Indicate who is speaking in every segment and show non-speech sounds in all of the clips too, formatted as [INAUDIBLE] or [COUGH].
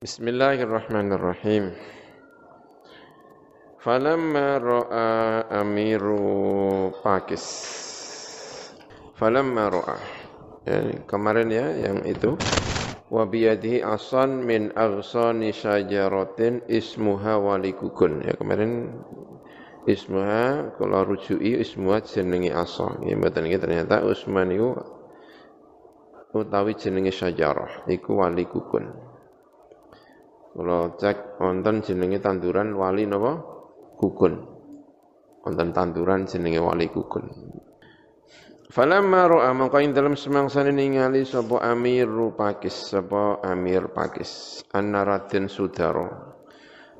Speaker 1: Bismillahirrahmanirrahim. Falamma ra'a amiru Pakis. Falamma ra'a. Ya, kemarin ya yang itu. Wa biyadihi asan min aghsani syajaratin ismuha walikukun. Ya kemarin ismuha kalau rujui ismuha jenengi asa. Ya mboten iki ternyata Usman itu utawi jenengi syajarah iku walikukun. Kalau cek wonten jenenge tanduran wali napa? Kukun. Wonten tanduran jenenge wali kukun. Falamma ra'a mangka ing dalem semangsane ningali sapa Amir Pakis, sapa Amir Pakis, anna Raden Sudaro.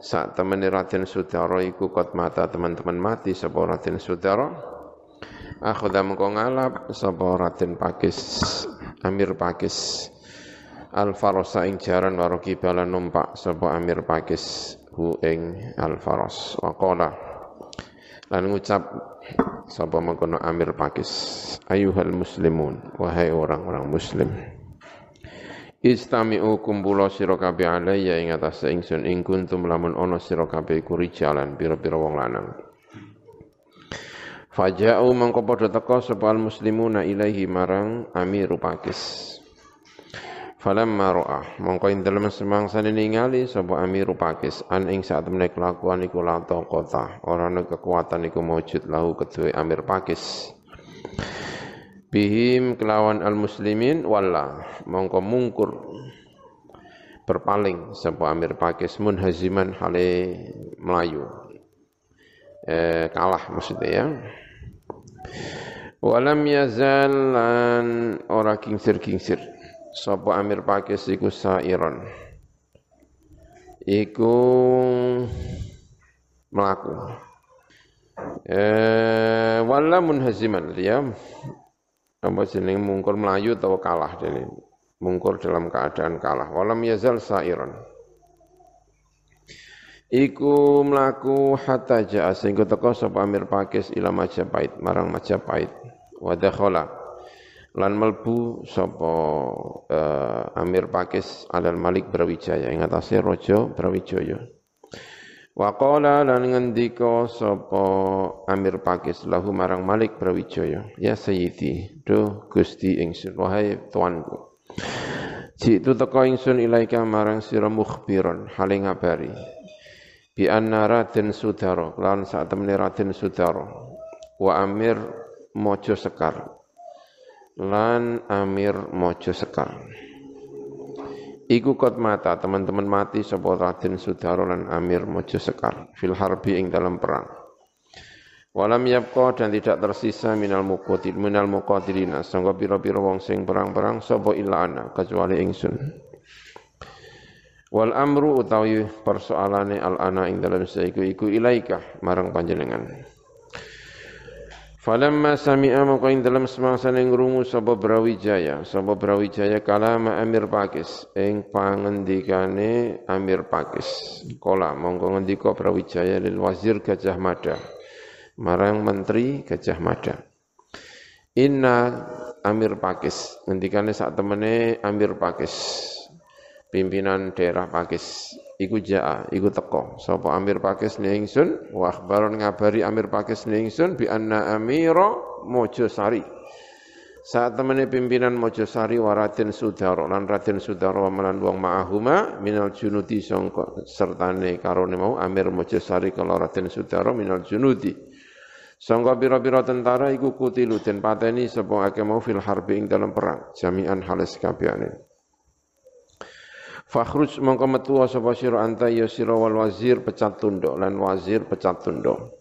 Speaker 1: Saat temene Raden Sudaro iku kot mata teman-teman mati sapa Raden Sudaro. Akhudha mengko ngalap sapa Raden Pakis, Amir Pakis al farosa ing jaran waroki bala numpak sapa amir pakis hu ing al faros wa qala lan ngucap sapa mengkono amir pakis ayuhal muslimun wahai orang-orang muslim Istami'u kumpula sira kabeh alayya ing atas ingsun ing kuntum lamun ana sira kabeh iku rijalan pira-pira wong lanang. Faja'u mangko padha teka sapa muslimuna ilaihi marang amiru pakis Falamma ra'ah mongko ing dalem semangsane ningali sapa amiru pakis. An ing saat temene kelakuan iku la kota ora ana kekuatan iku lahu kedue amir pakis. Bihim kelawan al muslimin walla. Mongko mungkur berpaling sapa amir pakis munhaziman hale melayu. Eh, kalah maksudnya ya. Walam yazal lan ora kingsir-kingsir sapa Amir Pakis iku sairon. Iku melaku eh wala munhaziman dia apa jeneng mungkur melayu atau kalah jadi mungkur dalam keadaan kalah. Walam yazal sairon. Iku melaku hatta ja'a sehingga teko sapa Amir Pakis ila Majapahit marang Majapahit. Wa dakhala lan melbu sapa uh, Amir Pakis Alal Malik Brawijaya. Ing atase raja Brawijaya. Wa qala lan ngendika sapa Amir Pakis lahu marang Malik Brawijaya. Ya sayyidi do Gusti ingsun wahai tuanku. Jitu teko ingsun ilaika marang sira mukhbiron hale ngabari. Bi anna Raden Sudara lan sak temene Raden Sudara wa Amir Mojo Sekar lan Amir Mojo Sekar. Iku kot mata teman-teman mati sapa Raden Sudaro lan Amir Mojo Sekar fil harbi ing dalam perang. Walam yapqa dan tidak tersisa minal muqatil minal muqatilina sangga pira-pira wong sing perang-perang sapa illa ana kecuali ingsun. Wal amru utawi persoalane al ana ing dalam saiku iku ilaika marang panjenengan. Falamma sami'a maka ing dalam semangsane ngrungu sapa Brawijaya, sapa Brawijaya kalama Amir Pakis. Ing pangendikane Amir Pakis. Kala mongko ngendika Brawijaya lil Wazir Gajah Mada. Marang Menteri Gajah Mada. Inna Amir Pakis. Ngendikane sak temene Amir Pakis pimpinan daerah Pakis. Iku jaa iku teko. Sapa Amir Pakis ni ingsun? Wa akhbaron ngabari Amir Pakis ni ingsun bi anna Amira Mojosari. Saat temene pimpinan Mojosari wa Raden Sudaro. Lan Raden Sudaro melan wong ma'ahuma minal junudi sangka sertane karone mau Amir Mojosari kalau Raden Sudaro minal junudi. Sangka pira-pira tentara iku kutilu den pateni sapa akeh mau fil harbi ing dalam perang. Jami'an halis kabehane Fakhruj mongko metu sapa sira anta ya sira wal wazir pecat tunduk lan wazir pecat tunduk.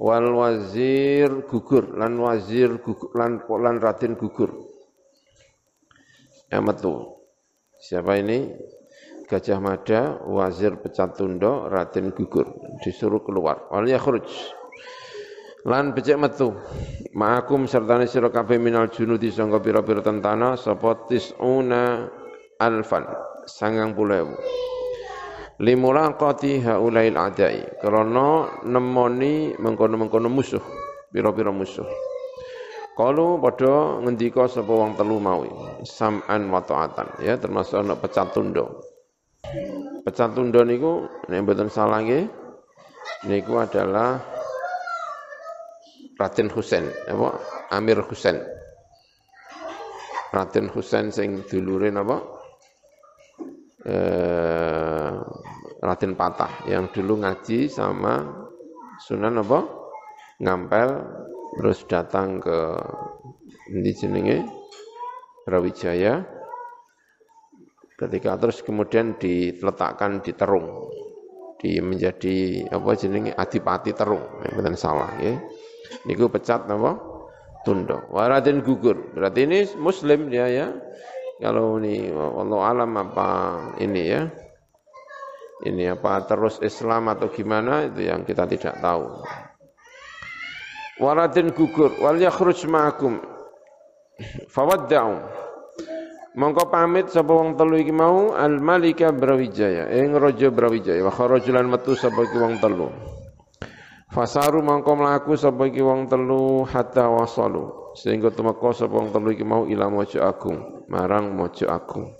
Speaker 1: Wal wazir gugur lan wazir gugur lan lan Raden gugur. Ya. Siapa ini? Gajah Mada, wazir pecat tunduk, Raden gugur, disuruh keluar. Wal yakhruj. Lan becek metu. Ma'akum sertane sira kabeh minal junudi sangka pira-pira tentana sapa tisuna alfan sangang puluh limulaqati haulail adai karena nemoni mengkono-mengkono musuh pira-pira musuh Kalau pada ngendika sapa wong telu mau sam'an wa ta'atan ya termasuk ana pecat tunduk Pecat tunda niku nek mboten salah nggih niku adalah Raden Husain, apa? Amir Husain. Raden Husain sing dulure napa? Eh, Raden Patah yang dulu ngaji sama Sunan apa? Ngampel terus datang ke di jenenge? Brawijaya. Ketika terus kemudian diletakkan di Terung di menjadi apa jenenge? Adipati Terung yang salah ya. Niku pecat apa? Tunda waradin gugur. Berarti ini muslim dia ya kalau ini Allah alam apa ini ya? Ini apa terus Islam atau gimana? Itu yang kita tidak tahu. Waradin gugur wal yakhruj ma'akum. Fawadda'u. Mongko pamit sapa wong telu iki mau? Al malika Brawijaya. Ing raja Brawijaya. Wa kharajulan metu sapa iki wong telu. Fasaru mongko mlaku sapa iki wong telu? Hatta wasalu sehingga tumeka sapa wong telu iki mau ila mojo agung marang mojo agung.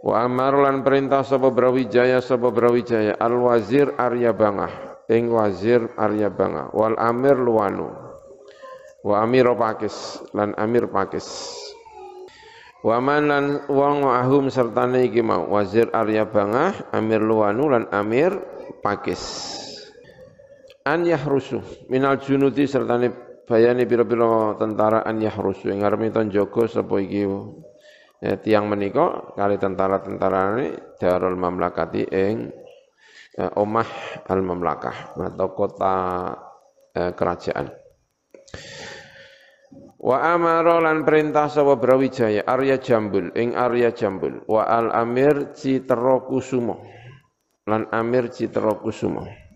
Speaker 1: Wa amar lan perintah sapa Brawijaya sapa Brawijaya al wazir Arya Bangah ing wazir Arya Bangah wal amir Luwanu wa amir Pakis lan amir Pakis Waman lan wong ahum sertane iki mau Wazir Arya Bangah, Amir Luwanu lan Amir Pakis. An yahrusu minal junuti sertane bayani pira-pira tentara an yahrusu ing arep jaga sapa iki ya, tiang menika kali tentara-tentarane Darul Mamlakati ing ya, omah al Mamlakah atau kota eh, kerajaan. Wa amara lan perintah sapa Brawijaya Arya Jambul ing Arya Jambul wa al Amir Citra Kusuma lan Amir Citra Kusuma.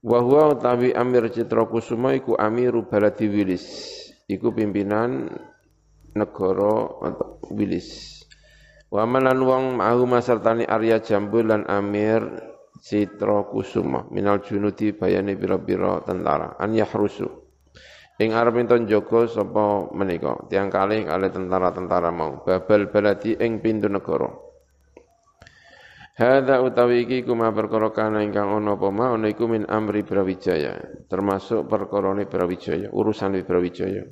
Speaker 1: Wa huwa utawi Amir Citra Kusuma iku Amiru Baladi Wilis. Iku pimpinan negara Wilis. Wa malan wong ma'ahu masartani Arya Jambul lan Amir Citra Kusuma minal junudi bayane pira-pira tentara an yahrusu Ing arep enton jaga sapa menika tiang kalih kali tentara-tentara mau babal baladi ing pintu negara. Hadza utawi iki kuma perkara kana ingkang ana apa ma ana iku min amri Brawijaya, termasuk perkarane Brawijaya, urusan Brawijaya.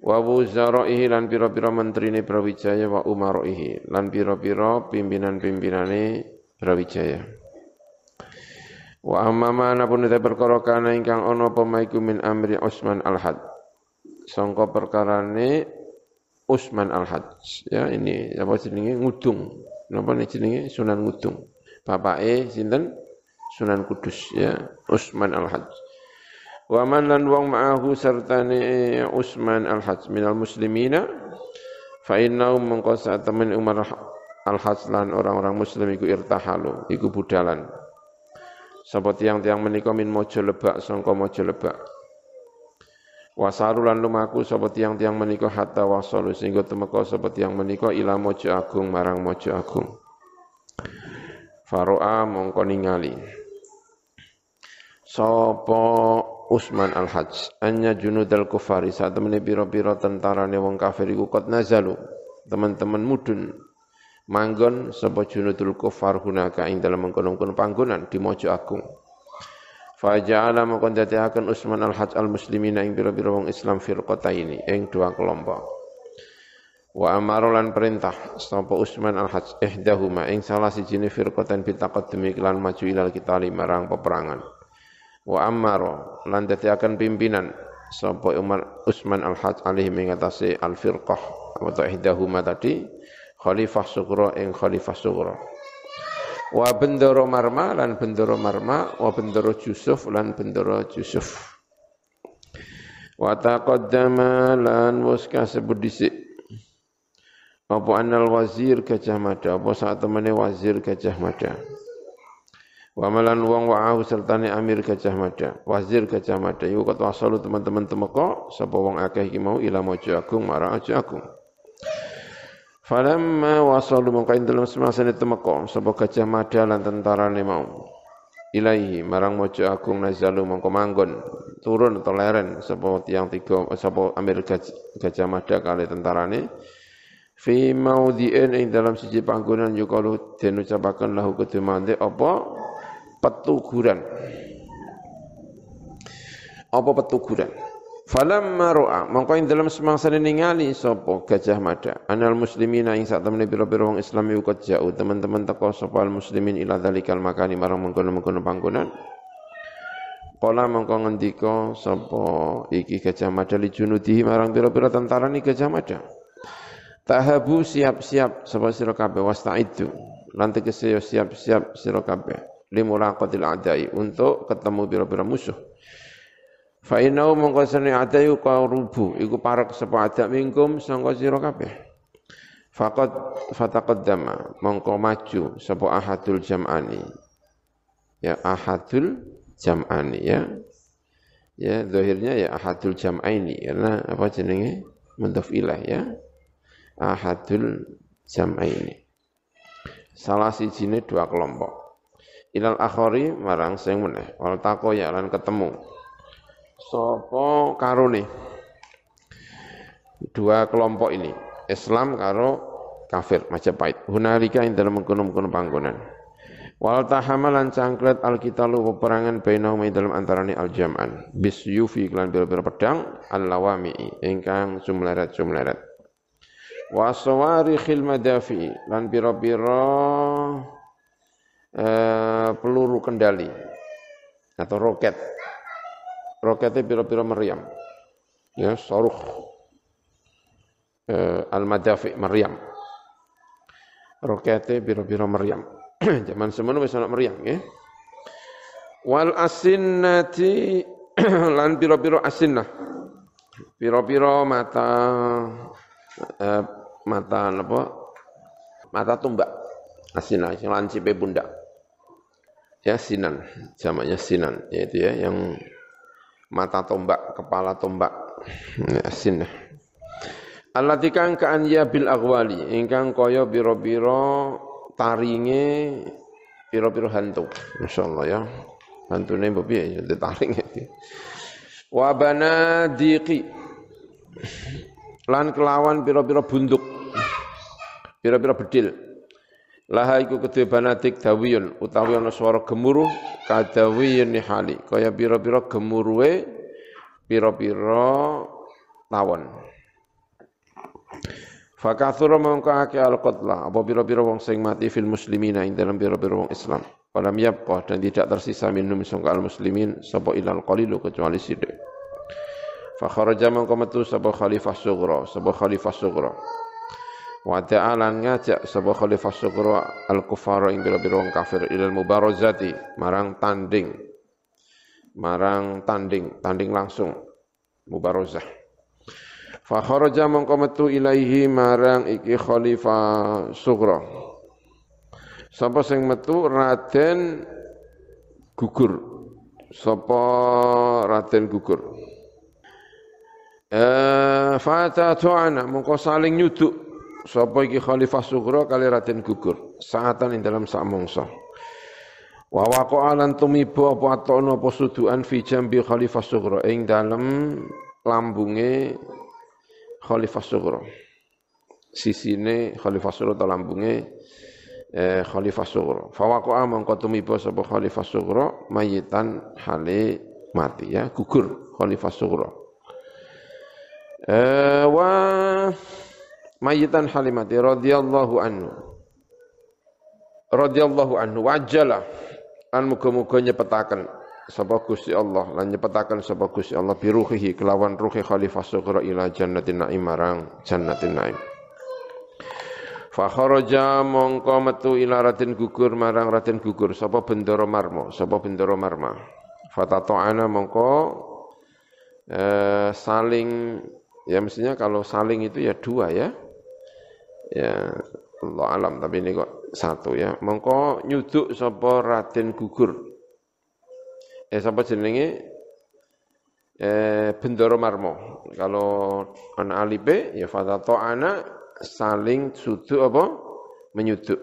Speaker 1: Wa wuzaraihi lan pira-pira menterine Brawijaya wa umaraihi lan pira-pira pimpinan-pimpinane Brawijaya. Wa amma ma anapun te perkara kana ingkang ana apa maiku min amri Utsman al-Had. Sangka perkarane Utsman al-Had. Ya ini apa jenenge ngudung. Napa jenenge Sunan Ngudung. Bapake sinten? Sunan Kudus ya, Utsman al-Had. Wa man lan wong ma'ahu sertane Utsman al-Had minal muslimina fa innahu mengko temen Umar al-Had lan orang-orang muslim iku irtahalu, iku budalan. Sapa tiang-tiang menika min mojo lebak sangka mojo lebak. Wasaru lan lumaku sapa tiang-tiang menika hatta wasalu sehingga temeka sapa tiang menika ila mojo agung marang mojo agung. Faro'a mongko ningali. Sapa Usman al-Hajj anya junudal kufari saat temene pira-pira tentarane wong kafir iku kot nazalu teman-teman mudun manggon sapa junudul kufar hunaka ing dalam panggonan di Mojo Agung. Faja'ala mongkon dadiaken Utsman al-Hajj al-muslimina ing pira-pira wong Islam firqata ini ing dua kelompok. Wa amaro lan perintah sapa Utsman al-Hajj ihdahuma ing salah sijine firqatan bitaqaddumi lan maju ilal kitali marang peperangan. Wa amaro lan dadiaken pimpinan sapa Umar Utsman al-Hajj alaihi mengatasi al-firqah atau ihdahuma tadi khalifah sugro ing khalifah sugro wa bendoro marma lan bendoro marma wa bendoro Yusuf lan bendoro Yusuf. Wa taqaddama lan wis kasebut dhisik. Apa anal wazir Gajah Mada? Apa saat temene wazir Gajah Mada? Wa malan wong wa'ahu sertane amir Gajah Mada. Wazir Gajah Mada. Iku kat wasalu teman-teman temeka sapa wong akeh iki mau ila mojo agung marang aja agung Falamma wasalu mongko ing dalem semasane temeka sapa gajah mada lan tentarane mau. Ilaihi marang mojo agung nazalu mongko manggon turun atau leren sapa tiang tiga sapa ambil gajah, mada kali tentarane. Fi maudhi'in ing dalam siji panggonan yukalu den ucapaken lahu kedemande apa? Petuguran. Apa petuguran Falamma ra'a mongko ing dalam semangsa ningali sapa Gajah Mada. Anal muslimina ing sak temene pira-pira wong Islam iku jauh. Teman-teman teko sapa al muslimin ila dalikal makani marang mengkono-mengkono panggonan. Kala mongko ngendika sapa iki Gajah Mada li junudihi marang pira-pira tentara ni Gajah Mada. Tahabu siap-siap sapa sira kabeh wastaidu. Lan tegese siap-siap sira kabeh. Limulaqatil a'dai untuk ketemu pira-pira musuh Fa inau mongko adayu rubu iku parek sapa adak mingkum sangka sira kabeh. Faqad fataqaddama mongko maju sapa ahadul jam'ani. Ya ahadul jam'ani ya. Ya zahirnya ya ahadul jam'aini karena apa jenenge mudhaf ilah ya. Ahadul jam'aini. Salah sijine dua kelompok. Ilal akhari marang sing meneh wal ya lan ketemu Sopo karone? Dua kelompok ini. Islam karo kafir Majapahit. Hunalika ing dalam mengkono-mengkono panggonan. Wal tahamalan cangklet alkitalu peperangan bainahum dalam antarane aljam'an. Bisyufi klan pira-pira pedang allawami ingkang sumleret-sumleret. Wa sawarikhil madafi lan pira-pira eh, peluru kendali atau roket roketnya pira-pira meriam. Ya, saruh eh, al-madafi meriam. Roketnya pira-pira meriam. [CLEARS THROAT] Zaman semono wis ana meriam ya. Wal asinnati [CLEARS THROAT] lan pira-pira asinnah. Pira-pira mata eh, mata apa? Mata tumbak. Asinah sing lancipe pundak. Ya sinan, jamaknya sinan yaitu ya yang mata tombak, kepala tombak. Asin. Allati kang ya bil aghwali ingkang kaya biro-biro taringe biro-biro hantu. Masyaallah ya. Hantune mbok piye ya ditaring. Wa banadiqi lan kelawan biro-biro bunduk. Biro-biro bedil. Laha iku kedhe banatik dawiyun utawi ana swara gemuruh kadawiyun hali kaya pira-pira gemuruhe pira-pira tawon. Fakathura mongko akeh al-qatla apa pira-pira wong sing mati fil muslimina ing dalam pira-pira wong Islam. Walam yabqa dan tidak tersisa minum sangka al-muslimin sapa ilal qalilu kecuali sithik. Fa kharaja metu sapa khalifah sughra, sapa khalifah sughra. Wa ta'ala ngajak sapa khalifah syukra al kufara ing biro-biro kafir ilal mubarazati marang tanding. Marang tanding tanding langsung mubarazah fa kharaja mongko ilaihi marang iki khalifah syukra sapa sing metu? Raden gugur. Sapa Raden gugur? Eh fata tu'ana mongko saling nyuduk sapa iki khalifah sughra kali Raden gugur? Saatan ing dalam sak mangsa. Wa waqa lan tumiba apa atono apa suduan fi jambi khalifah sughra ing dalem lambunge khalifah sughra sisine khalifah sughra ta lambunge eh, khalifah sughra fa waqa mangko tumiba sapa khalifah sughra mayitan hale mati ya. Gugur khalifah sughra eh, wa mayitan halimati radhiyallahu anhu. Radhiyallahu anhu wajala an muga-muga nyepetaken sapa Gusti Allah. Lan nyepetaken sapa Gusti Allah biruhihi kelawan ruhi khalifah sughra ila jannatin naim marang jannatin naim. Fa kharaja mongko metu ila Raden gugur marang Raden gugur. Sapa Bendoro Marmo sapa Bendoro Marma. Fatato'ana mongko eh, saling ya mestinya kalau saling itu ya dua ya ya Allah alam tapi ini kok satu ya. Mongko nyuduk sapa Raden gugur. Eh sapa jenenge? Eh Bendoro Marmo. Kalau anak alipe ya fatato anak saling suduk apa? Menyuduk.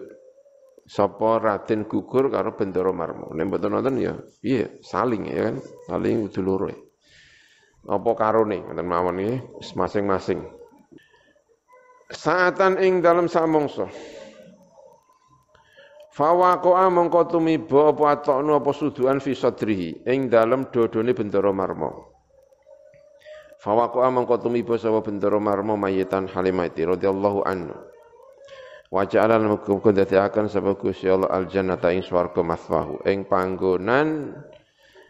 Speaker 1: Sapa Raden gugur karo Bendoro Marmo. Nek mboten nonton ya iya saling ya kan? Saling kudu loro. Apa karone? Ngoten mawon iki masing-masing saatan ing dalam samongso Fawakoa mongko tumiba apa atokno apa suduan fi sadrihi ing dalem dodone bendera marmo. Fawakoa mongko tumiba sapa bendera marmo mayitan Halimati radhiyallahu anhu. Wa ja'ala mukum akan sapa Gusti Allah al jannata ing swarga maswahu ing panggonan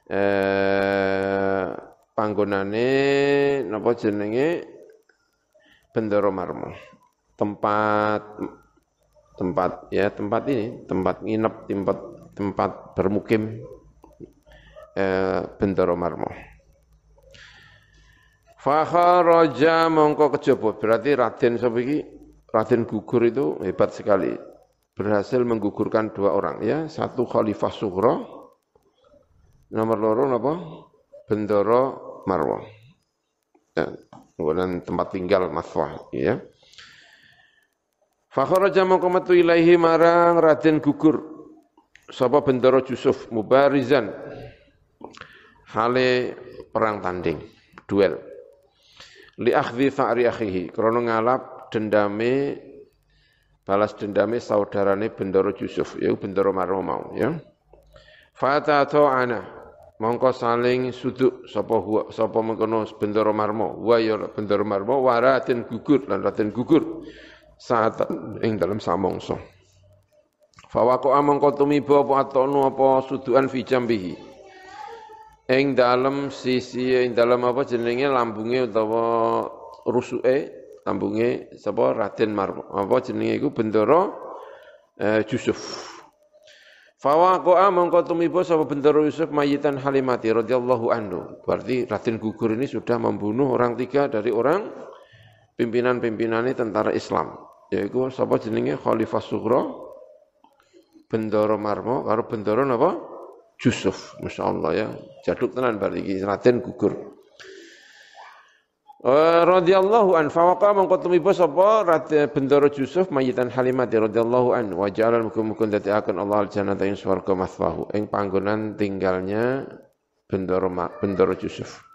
Speaker 1: eh panggonane napa jenenge bendera marmo. Tempat tempat ya tempat ini tempat nginep tempat tempat bermukim eh, Bentoro Marmo. Fakharaja mongko kejaba. Berarti Raden sapa Raden gugur itu hebat sekali. Berhasil menggugurkan dua orang ya. Satu Khalifah Sughra nomor loro apa Bendoro Marwo ya, kemudian tempat tinggal Maswah ya Fakharaja metu ilaihi marang Raden gugur. Sapa bendoro Yusuf mubarizan. Hale perang tanding duel. Li akhdhi fa'ri akhihi. Krana ngalap dendame balas dendame saudarane bendoro Yusuf ya bendoro Marmo mau ya. Fata ana mongko saling suduk sapa huwa sapa mengkono bendoro Marmo. Wa ya bendoro Marmo waratin gugur lan ratin gugur saat ing dalam samongso. Fawako amang kau tumiba apa atonu apa suduan fi jambihi. Ing dalam sisi ing dalam apa jenenge lambunge utawa rusuke lambunge sapa Raden Marmo. Apa jenenge iku bendera eh, Yusuf. Fawako amang kau tumiba sapa bendera Yusuf mayitan Halimati radhiyallahu anhu. Berarti Raden gugur ini sudah membunuh orang tiga dari orang pimpinan-pimpinannya tentara Islam. Yaitu sapa jenenge Khalifah Sughra Bendoro Marmo karo Bendoro napa? Yusuf. Masyaallah ya. Jaduk tenan berarti iki Raden gugur. Uh, radhiyallahu an fawaqa mangko tumiba sapa Bendoro Yusuf mayitan Halimat radhiyallahu an wa ja'ala mukum-mukum dadi akan Allah al jannata ing swarga maswahu ing panggonan tinggalnya Bendoro Bendoro Yusuf.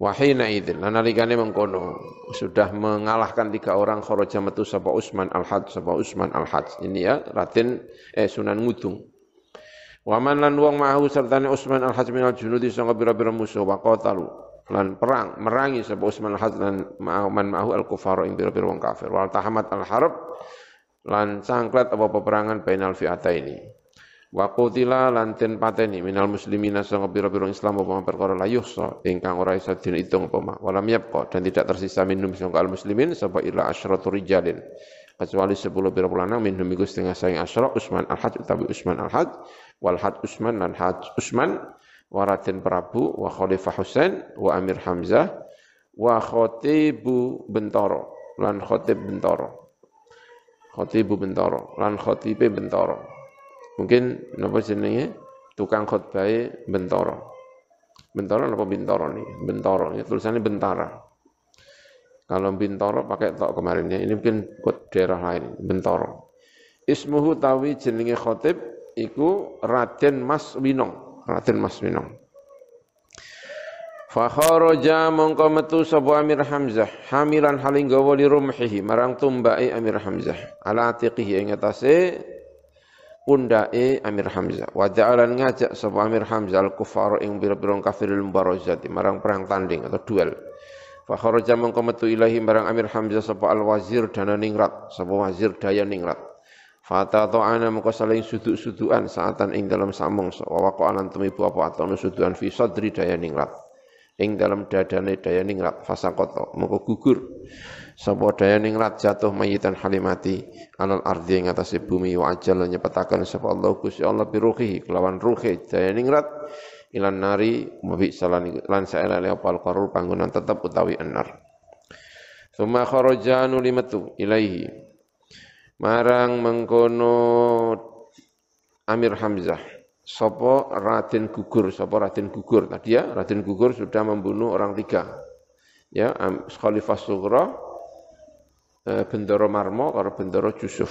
Speaker 1: Wahina idin, nalikane mengkono sudah mengalahkan tiga orang kharaja metu sapa Usman al-Had sapa Usman al-Had. Ini ya Raden eh Sunan Ngudung. Waman lan wong mahu sertane Usman al-Had minal junudi sanga bira-bira musuh wa lan perang merangi sapa Usman al-Had lan man mahu al-kufar ing bira-bira wong kafir. Wal tahamat al-harb lan cangklet apa peperangan bainal fi'ataini. Wa qutila lan den pateni minal muslimina sanga pira-pira Islam apa perkara la yuhsa ingkang ora isa diitung apa mah walam yabqa dan tidak tersisa minum sangka al muslimin sapa ila asyratu rijalin. Kecuali 10 pira lanang minhum iku setengah saing asyra Usman al-Hajj utawi Usman al-Hajj wal Hajj Usman lan Hajj Usman wa Raden Prabu wa Khalifah Husain wa Amir Hamzah wa Khatibu Bentoro lan Khatib Bentoro. Khatibu Bentoro lan Khatibe Bentoro Mungkin napa jenenge tukang khotbah Bentoro. Bentoro napa Bintoro nih? Bentoro, ya, tulisannya Bentara. Kalau Bintoro pakai tok kemarin ya, ini mungkin daerah lain, Bentoro. Ismuhu tawi jenenge khotib iku Raden Mas Winong, Raden Mas Winong. Fakharaja mongko metu sapa Amir Hamzah hamilan haling gawa li rumhihi marang tumbake Amir Hamzah ala atiqihi ing atase pundake Amir Hamzah. Wa ja'alan ngajak sapa Amir Hamzah al-kufar ing bira-bira kafirul mubarazati marang perang tanding atau duel. Fa kharaja mengko metu ilahi marang Amir Hamzah sapa al-wazir dana ningrat, sapa wazir daya ningrat. Fata ta'ana mengko saling suduk-sudukan saatan ing dalam samong wa waqa'alan tumibu apa atau sudukan fi sadri daya ningrat. Ing dalam dadane daya ningrat fasaqata mengko gugur sapa daya ningrat jatuh mayitan halimati alal ardi ing atase bumi wa ajal nyepetaken sapa Allah Gusti Allah biruhi kelawan ruhi daya ningrat ilan nari mabi salan lan saelale opal qarur panggonan tetep utawi enar. Suma kharaja nulimatu ilaihi. Marang mengkono Amir Hamzah sapa Raden gugur sapa Raden gugur tadi ya Raden gugur sudah membunuh orang tiga. Ya Khalifah Sughra Eh, bendoro marmo karo bendoro Yusuf.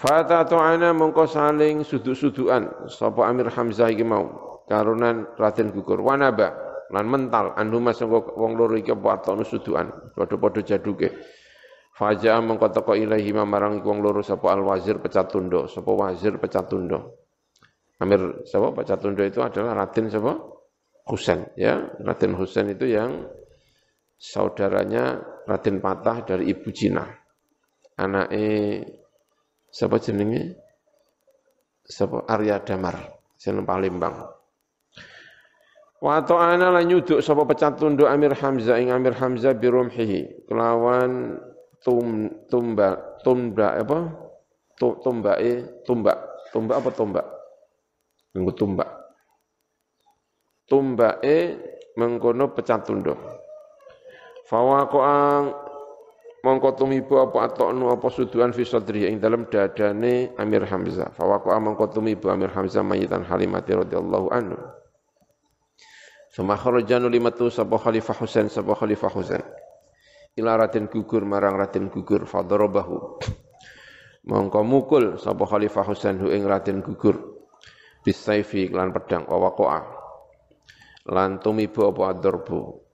Speaker 1: Fata ta'ana mongko saling suduk-sudukan sapa Amir Hamzah iki mau karunan Raden Gugur wanaba lan mental andu mas wong loro iki apa atono sudukan padha-padha jaduke. Faja'a mengko teko ilahi marang wong loro sapa al wazir pecat tundo, sapa wazir pecat tundo. Amir sapa pecat tundo itu adalah Raden sapa? Husain ya. Raden Husain itu yang saudaranya Raden Patah dari Ibu Cina. Anaknya siapa jenenge? Siapa Arya Damar, seneng Palembang. Wa ta'ana lan nyuduk sapa pecat tunduk Amir Hamzah ing Amir Hamzah birumhihi kelawan tum tumba tumba apa? Tumbake tumbak. Tumbak apa tumbak? Mengko tumbak. Tumbake mengkono pecat tunduk. Fawaqa'ang mongko tumibu apa atoknu apa suduan fi sadri ing dalam dadane Amir Hamzah. Fawaqa'a mongko tumibu Amir Hamzah mayitan Halimati radhiyallahu anhu. Suma limatu sapa Khalifah Husain sapa Khalifah Husain. Ila ratin gugur marang ratin gugur fadarabahu. Mongko mukul sapa Khalifah Husain hu ing ratin gugur bisaifi lan pedang wa waqa'a. Lan tumibu apa adarbu.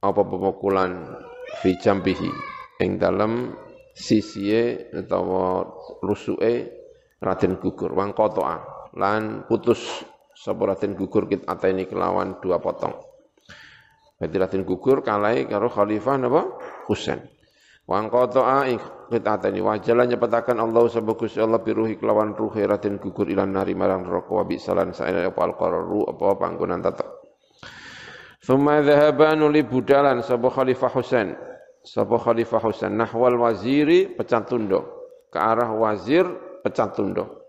Speaker 1: Apa pemukulan fi jambihi ing dalem sisiye utawa rusuke ratin gugur wang kotoa lan putus sapa Raden gugur kit ateni kelawan dua potong. Berarti Raden gugur kalai karo khalifah napa? Husain. Wa qata'a kit ateni wajalan nyepetaken Allah sebab Gusti Allah biruhi kelawan ruhi Raden gugur ilan nari marang neraka wa bisalan saene apa alqararu apa panggonan tetep. Thumma dhahaba nuli budalan sapa khalifah Husain. Sapa khalifah Husain nahwal waziri pecat tunduk ke arah wazir pecat tunduk.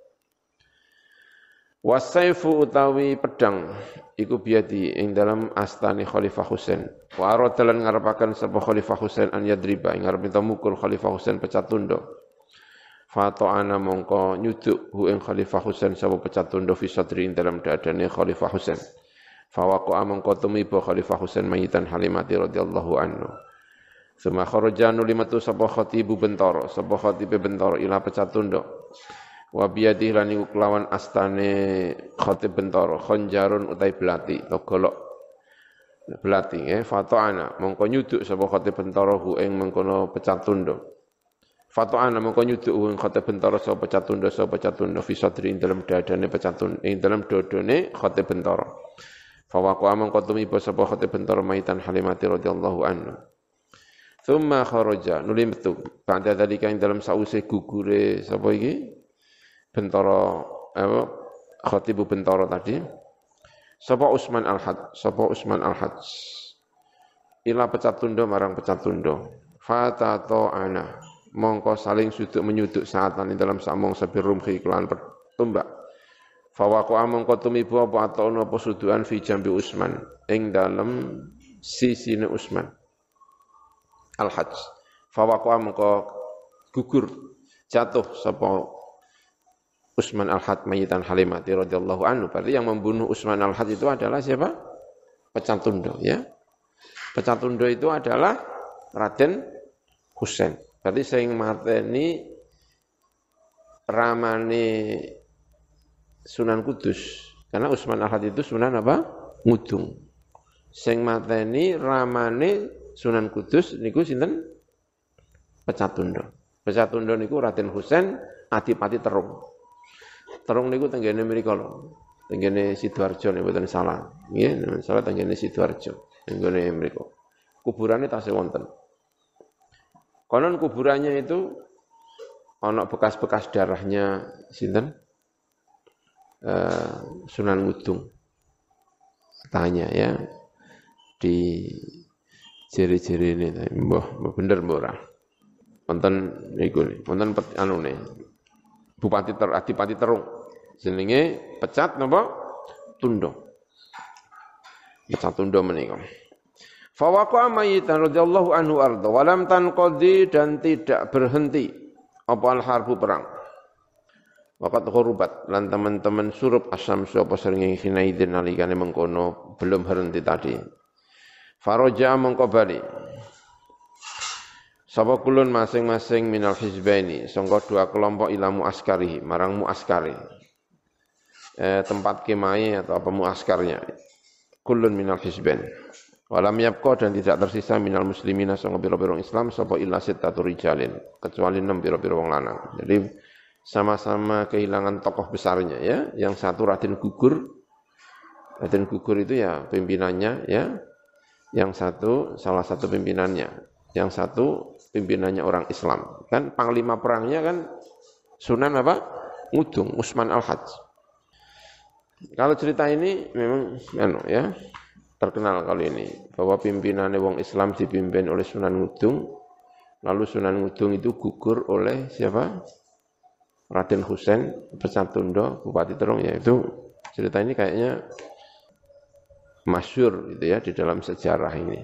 Speaker 1: Wasaifu utawi pedang iku biadi ing dalam astani Khalifah Husain. Wa aradalan ngarepaken sapa Khalifah Husain an yadriba ing arep mukul Khalifah Husain pecat tundo. Fato ana mongko nyuduk hu ing Khalifah Husain sapa pecat tundo fi sadri ing dalam dadane Khalifah Husain. Fawaqo amangko tumiba Khalifah Husain mayitan Halimati radhiyallahu anhu. Suma kharaja nulimatu sapa khatibu bentoro, sapa khatibe bentoro ila pecat tundo wa biyadih lan iku kelawan astane khatib bentara khanjarun utai belati to golok belati eh ana mongko nyuduk sapa khatib bentara hu ing mengkono pecat tundo ana mongko nyuduk hu ing khatib bentara sapa pecat tundo sapa pecat tundo fi sadri ing dadane pecat tundo ing dodone khatib bentara Fawaku amang kotumi sapa khatib bentara maitan Halimati radhiyallahu anhu. Thumma kharaja nulim betul. Ba'da dalika ing dalam sause gugure sapa iki? Bentoro apa khatibu Bentoro tadi. Sapa Usman Al-Had sapa Usman Al-Had. Ila pecat tundo marang pecat tundo fatato ana mongko saling suduk menyuduk saat ini dalam samong sabir rumhi kelan tumbak fawaku among tumibu apa atau apa suduan fi jambi Usman ing dalam sisine Usman Al-Hajj fawaku among gugur jatuh sapa Usman Al-Had mayitan Halimati radhiyallahu anhu. Berarti yang membunuh Usman Al-Had itu adalah siapa? Pecantundo ya. Pecantundo itu adalah Raden Husain. Berarti sing mateni ramane Sunan Kudus. Karena Usman Al-Had itu Sunan apa? Ngudung. Sing mateni ramane Sunan Kudus niku sinten? Pecatundo. Pecatundo niku Raden Husain Adipati Terung. Terung niku tenggene mriku lho. Tenggene Sidoarjo nek mboten salah. Nggih, salah tenggene Sidoarjo. Tenggene mriku. Kuburane tasih wonten. Konon kuburannya itu ana bekas-bekas darahnya sinten? Uh, Sunan Ngudung. Tanya ya di ciri-ciri ini mbah bener ora. Wonten niku wonten anu nih Bupati Ter, Adipati Terung. Jenenge pecat napa? Tundo. Pecat Tundo menika. Fawaqa mayitan radhiyallahu anhu arda walam tanqadi dan tidak berhenti apa al harbu perang. Wakat hurubat lan teman-teman surup asam sapa sering hinaidin nalikane mengkono belum berhenti tadi. Faroja mengko Sapa kulun masing-masing minal hizbaini sangka dua kelompok ilamu askari marang muaskari. Eh, tempat kemai atau apa muaskarnya. Kulun minal hizbain. Walam yapko dan tidak tersisa minal muslimina sanga biro-biro Islam sapa illa sittatu rijalin kecuali enam biro-biro wong lanang. Jadi sama-sama kehilangan tokoh besarnya ya. Yang satu Raden Gugur. Raden Gugur itu ya pimpinannya ya. Yang satu salah satu pimpinannya. Yang satu pimpinannya orang Islam. Kan panglima perangnya kan Sunan apa? Ngudung, Usman Al-Hajj. Kalau cerita ini memang anu ya, terkenal kali ini bahwa pimpinannya wong Islam dipimpin oleh Sunan Ngudung lalu Sunan Ngudung itu gugur oleh siapa Raden Husain Pesatundo Bupati Terong ya itu cerita ini kayaknya masyur gitu ya di dalam sejarah ini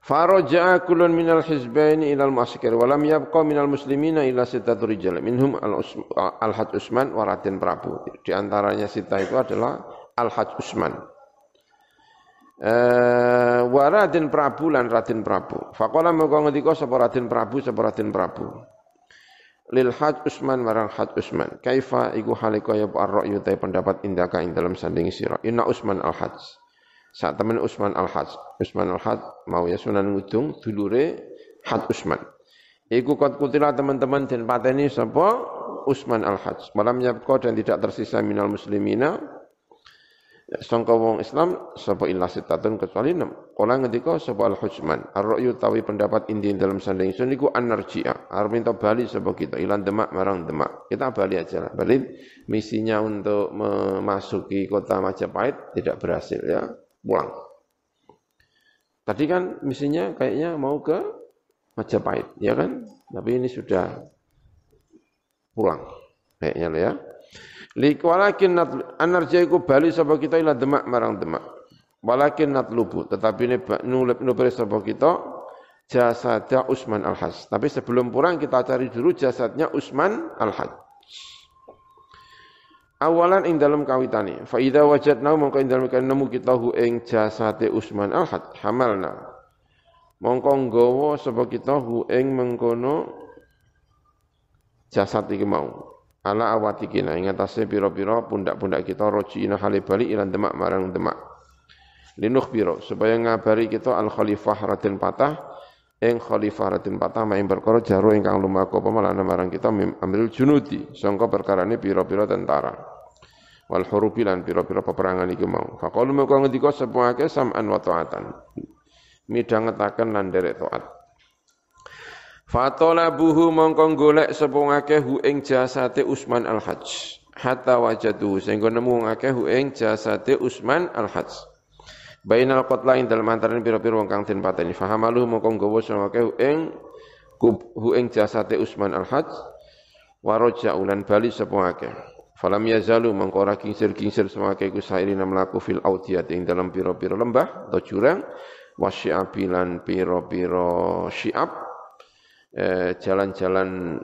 Speaker 1: Faraja'a kullun minal hizbaini ilal mu'askir wa lam yabqa minal muslimina illa sittatu rijal minhum al-Hajj Usman wa Raden Prabu di antaranya sita itu adalah Al-Hajj Usman Eh wa Raden Prabu lan Raden Prabu. Faqala mongko ngendika sapa Raden Prabu sapa Raden Prabu. Lil Haj Usman marang Haj Usman. Kaifa iku hale kaya ar-ra'yu ta pendapat indaka ing dalam sanding sira. Inna Usman al-Haj. Saat temen Usman al-Haj. Usman al-Haj mau ya Sunan Ngudung dulure Haj Usman. Iku kot kutila teman-teman dan pateni sapa Usman al-Haj. Malam yabqa dan tidak tersisa minal muslimina sangka wong Islam sapa illa sitatun kecuali enam. Kala ngendika sapa al-hujman, ar-ra'yu tawi pendapat inti dalam sanding sun niku anarjia. Arep minta bali sapa kita ilan demak marang demak. Kita bali aja lah. Bali misinya untuk memasuki kota Majapahit tidak berhasil ya. Pulang. Tadi kan misinya kayaknya mau ke Majapahit, ya kan? Tapi ini sudah pulang kayaknya ya. Lik walakin anarja iku bali sapa kita ila demak marang demak. Walakin natlubu tetapi ini nulip nupres sapa kita jasadnya Usman Al-Hajj. Tapi sebelum pulang kita cari dulu jasadnya Usman Al-Hajj. Awalan ing dalam kawitani. Fa idza wajadna mongko ing dalam nemu kita hu ing jasate Usman Al-Hajj hamalna. Mongko nggawa sapa kita hu ing mengkono jasad iki mau ala awatikina. Ing atase pira-pira pundak-pundak kita rojiina hale bali ilan demak marang demak. Linuh biro supaya ngabari kita al khalifah Raden Patah ing khalifah Raden Patah main perkara jaro ingkang lumaku pemalana marang kita ambil junudi. Sangka perkarane pira-pira tentara. Wal hurubi lan pira-pira peperangan iku mau. Faqalu mengko ngendika sepuh akeh sam'an wa ta'atan. Midhangetaken lan derek taat Fatola buhu mongkong golek sepung akeh hu ing jasate Usman al-Hajj. Hatta wajadu sehingga nemu akeh hu ing jasate Usman al-Hajj. Bainal qatla ing dalem antarané pira-pira wong kang den pateni. Fahamalu mongkong akeh hu ing hu ing jasate Usman al-Hajj. Waraja ulan bali sepung akeh. Falam yazalu ora kingsir-kingsir semake mlaku fil audiyat ing dalam pira-pira lembah atau jurang wasyi'abi lan pira-pira syi'ab jalan-jalan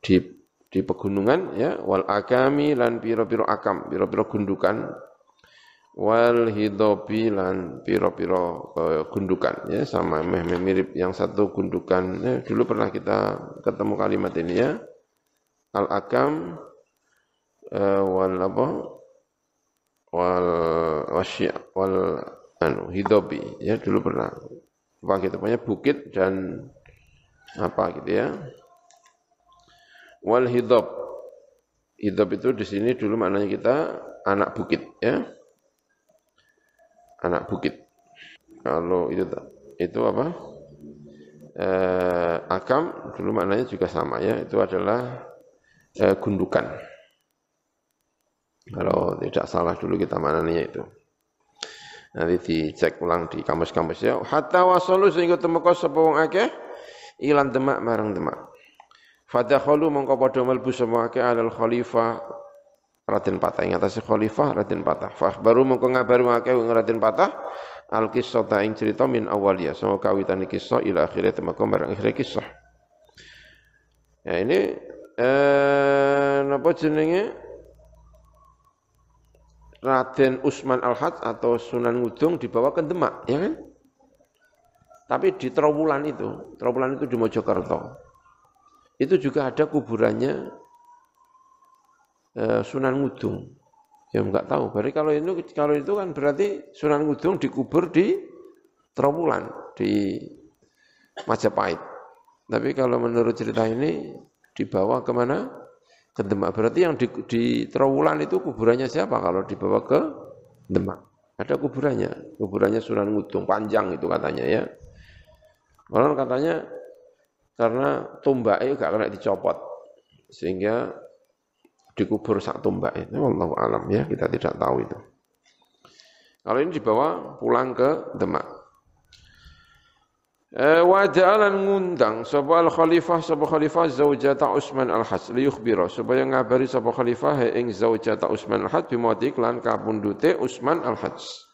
Speaker 1: di di pegunungan ya. Wal akami lan piro-piro akam piro-piro gundukan. Wal hidobi lan piro-piro uh, gundukan ya. Sama meh, meh mirip yang satu gundukan. Ya, dulu pernah kita ketemu kalimat ini ya. Al akam uh, wal apa? Wal wasya wal anu hidobi ya. Dulu pernah. Apa kita bukit dan apa gitu ya. Wal hidab. Hidab itu di sini dulu maknanya kita anak bukit ya. Anak bukit. Kalau itu itu apa? Eh, akam dulu maknanya juga sama ya. Itu adalah eh, gundukan. Kalau tidak salah dulu kita maknanya itu. Nanti dicek ulang di kampus-kampus ya. Hatta wasalu sehingga temeka sapa akeh ilan demak marang demak. Fadakhalu mongko padha mlebu semua alal khalifah Raden Patah ing atase khalifah Raden Patah. Fa baru mongko ngabaru akeh ing Raden Patah al kisah ta ing cerita min awaliya sama kawitan kisah ila akhirnya temako marang akhir kisah. Ya ini eh napa jenenge Raden Usman Al-Had atau Sunan Ngudung dibawa ke Demak, ya kan? Tapi di Trawulan itu, Trawulan itu di Mojokerto, itu juga ada kuburannya eh, Sunan Ngudung. Ya enggak tahu. Berarti kalau itu kalau itu kan berarti Sunan Kudung dikubur di Trawulan di Majapahit. Tapi kalau menurut cerita ini dibawa ke mana? Ke Demak. Berarti yang di, di Trawulan itu kuburannya siapa kalau dibawa ke Demak? Ada kuburannya. Kuburannya Sunan Kudung panjang itu katanya ya. Orang katanya karena tumbak itu gak kena dicopot. Sehingga dikubur sak tumbak itu Allah alam ya kita tidak tahu itu. Kalau ini dibawa pulang ke Demak. Eh, wajalan ngundang sapa al khalifah sapa khalifah zaujata Utsman al Hajj liyukhbira supaya ngabari sapa khalifah ing zaujata Utsman al Hajj bimati lan kapundute Utsman al Hajj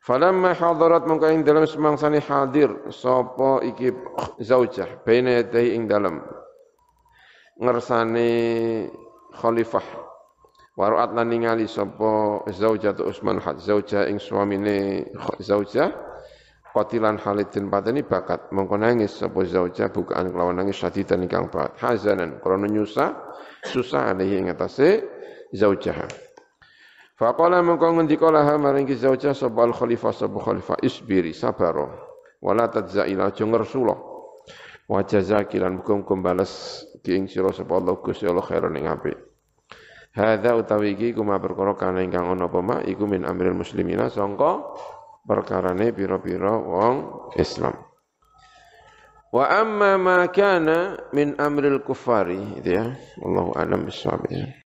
Speaker 1: Falamma hadarat mongko ing dalam semangsane hadir sapa iki zaujah baina ing dalam ngersane khalifah. Waru'at lan ningali sapa zaujah Utsman had zaujah ing suamine zaujah qatilan Halidin pateni bakat. Mongko nangis sapa zaujah bukaan kelawan nangis sadidan ingkang banget hazanan krana nyusah susah alaihi ing atase zaujah Faqala mongko ngendika laha maring ki al khalifah sapa khalifah isbiri sabaro wala tadzaila aja ngersula wa jazakilan muga-muga balas ki ing sira sapa Allah Gusti Allah khairan ing apik. Hadza utawi iki kuma perkara kana ingkang ana apa mak iku min amril muslimina sangka perkarane pira-pira wong Islam. Wa amma ma kana min amril kufari itu ya. Allahu a'lam ya.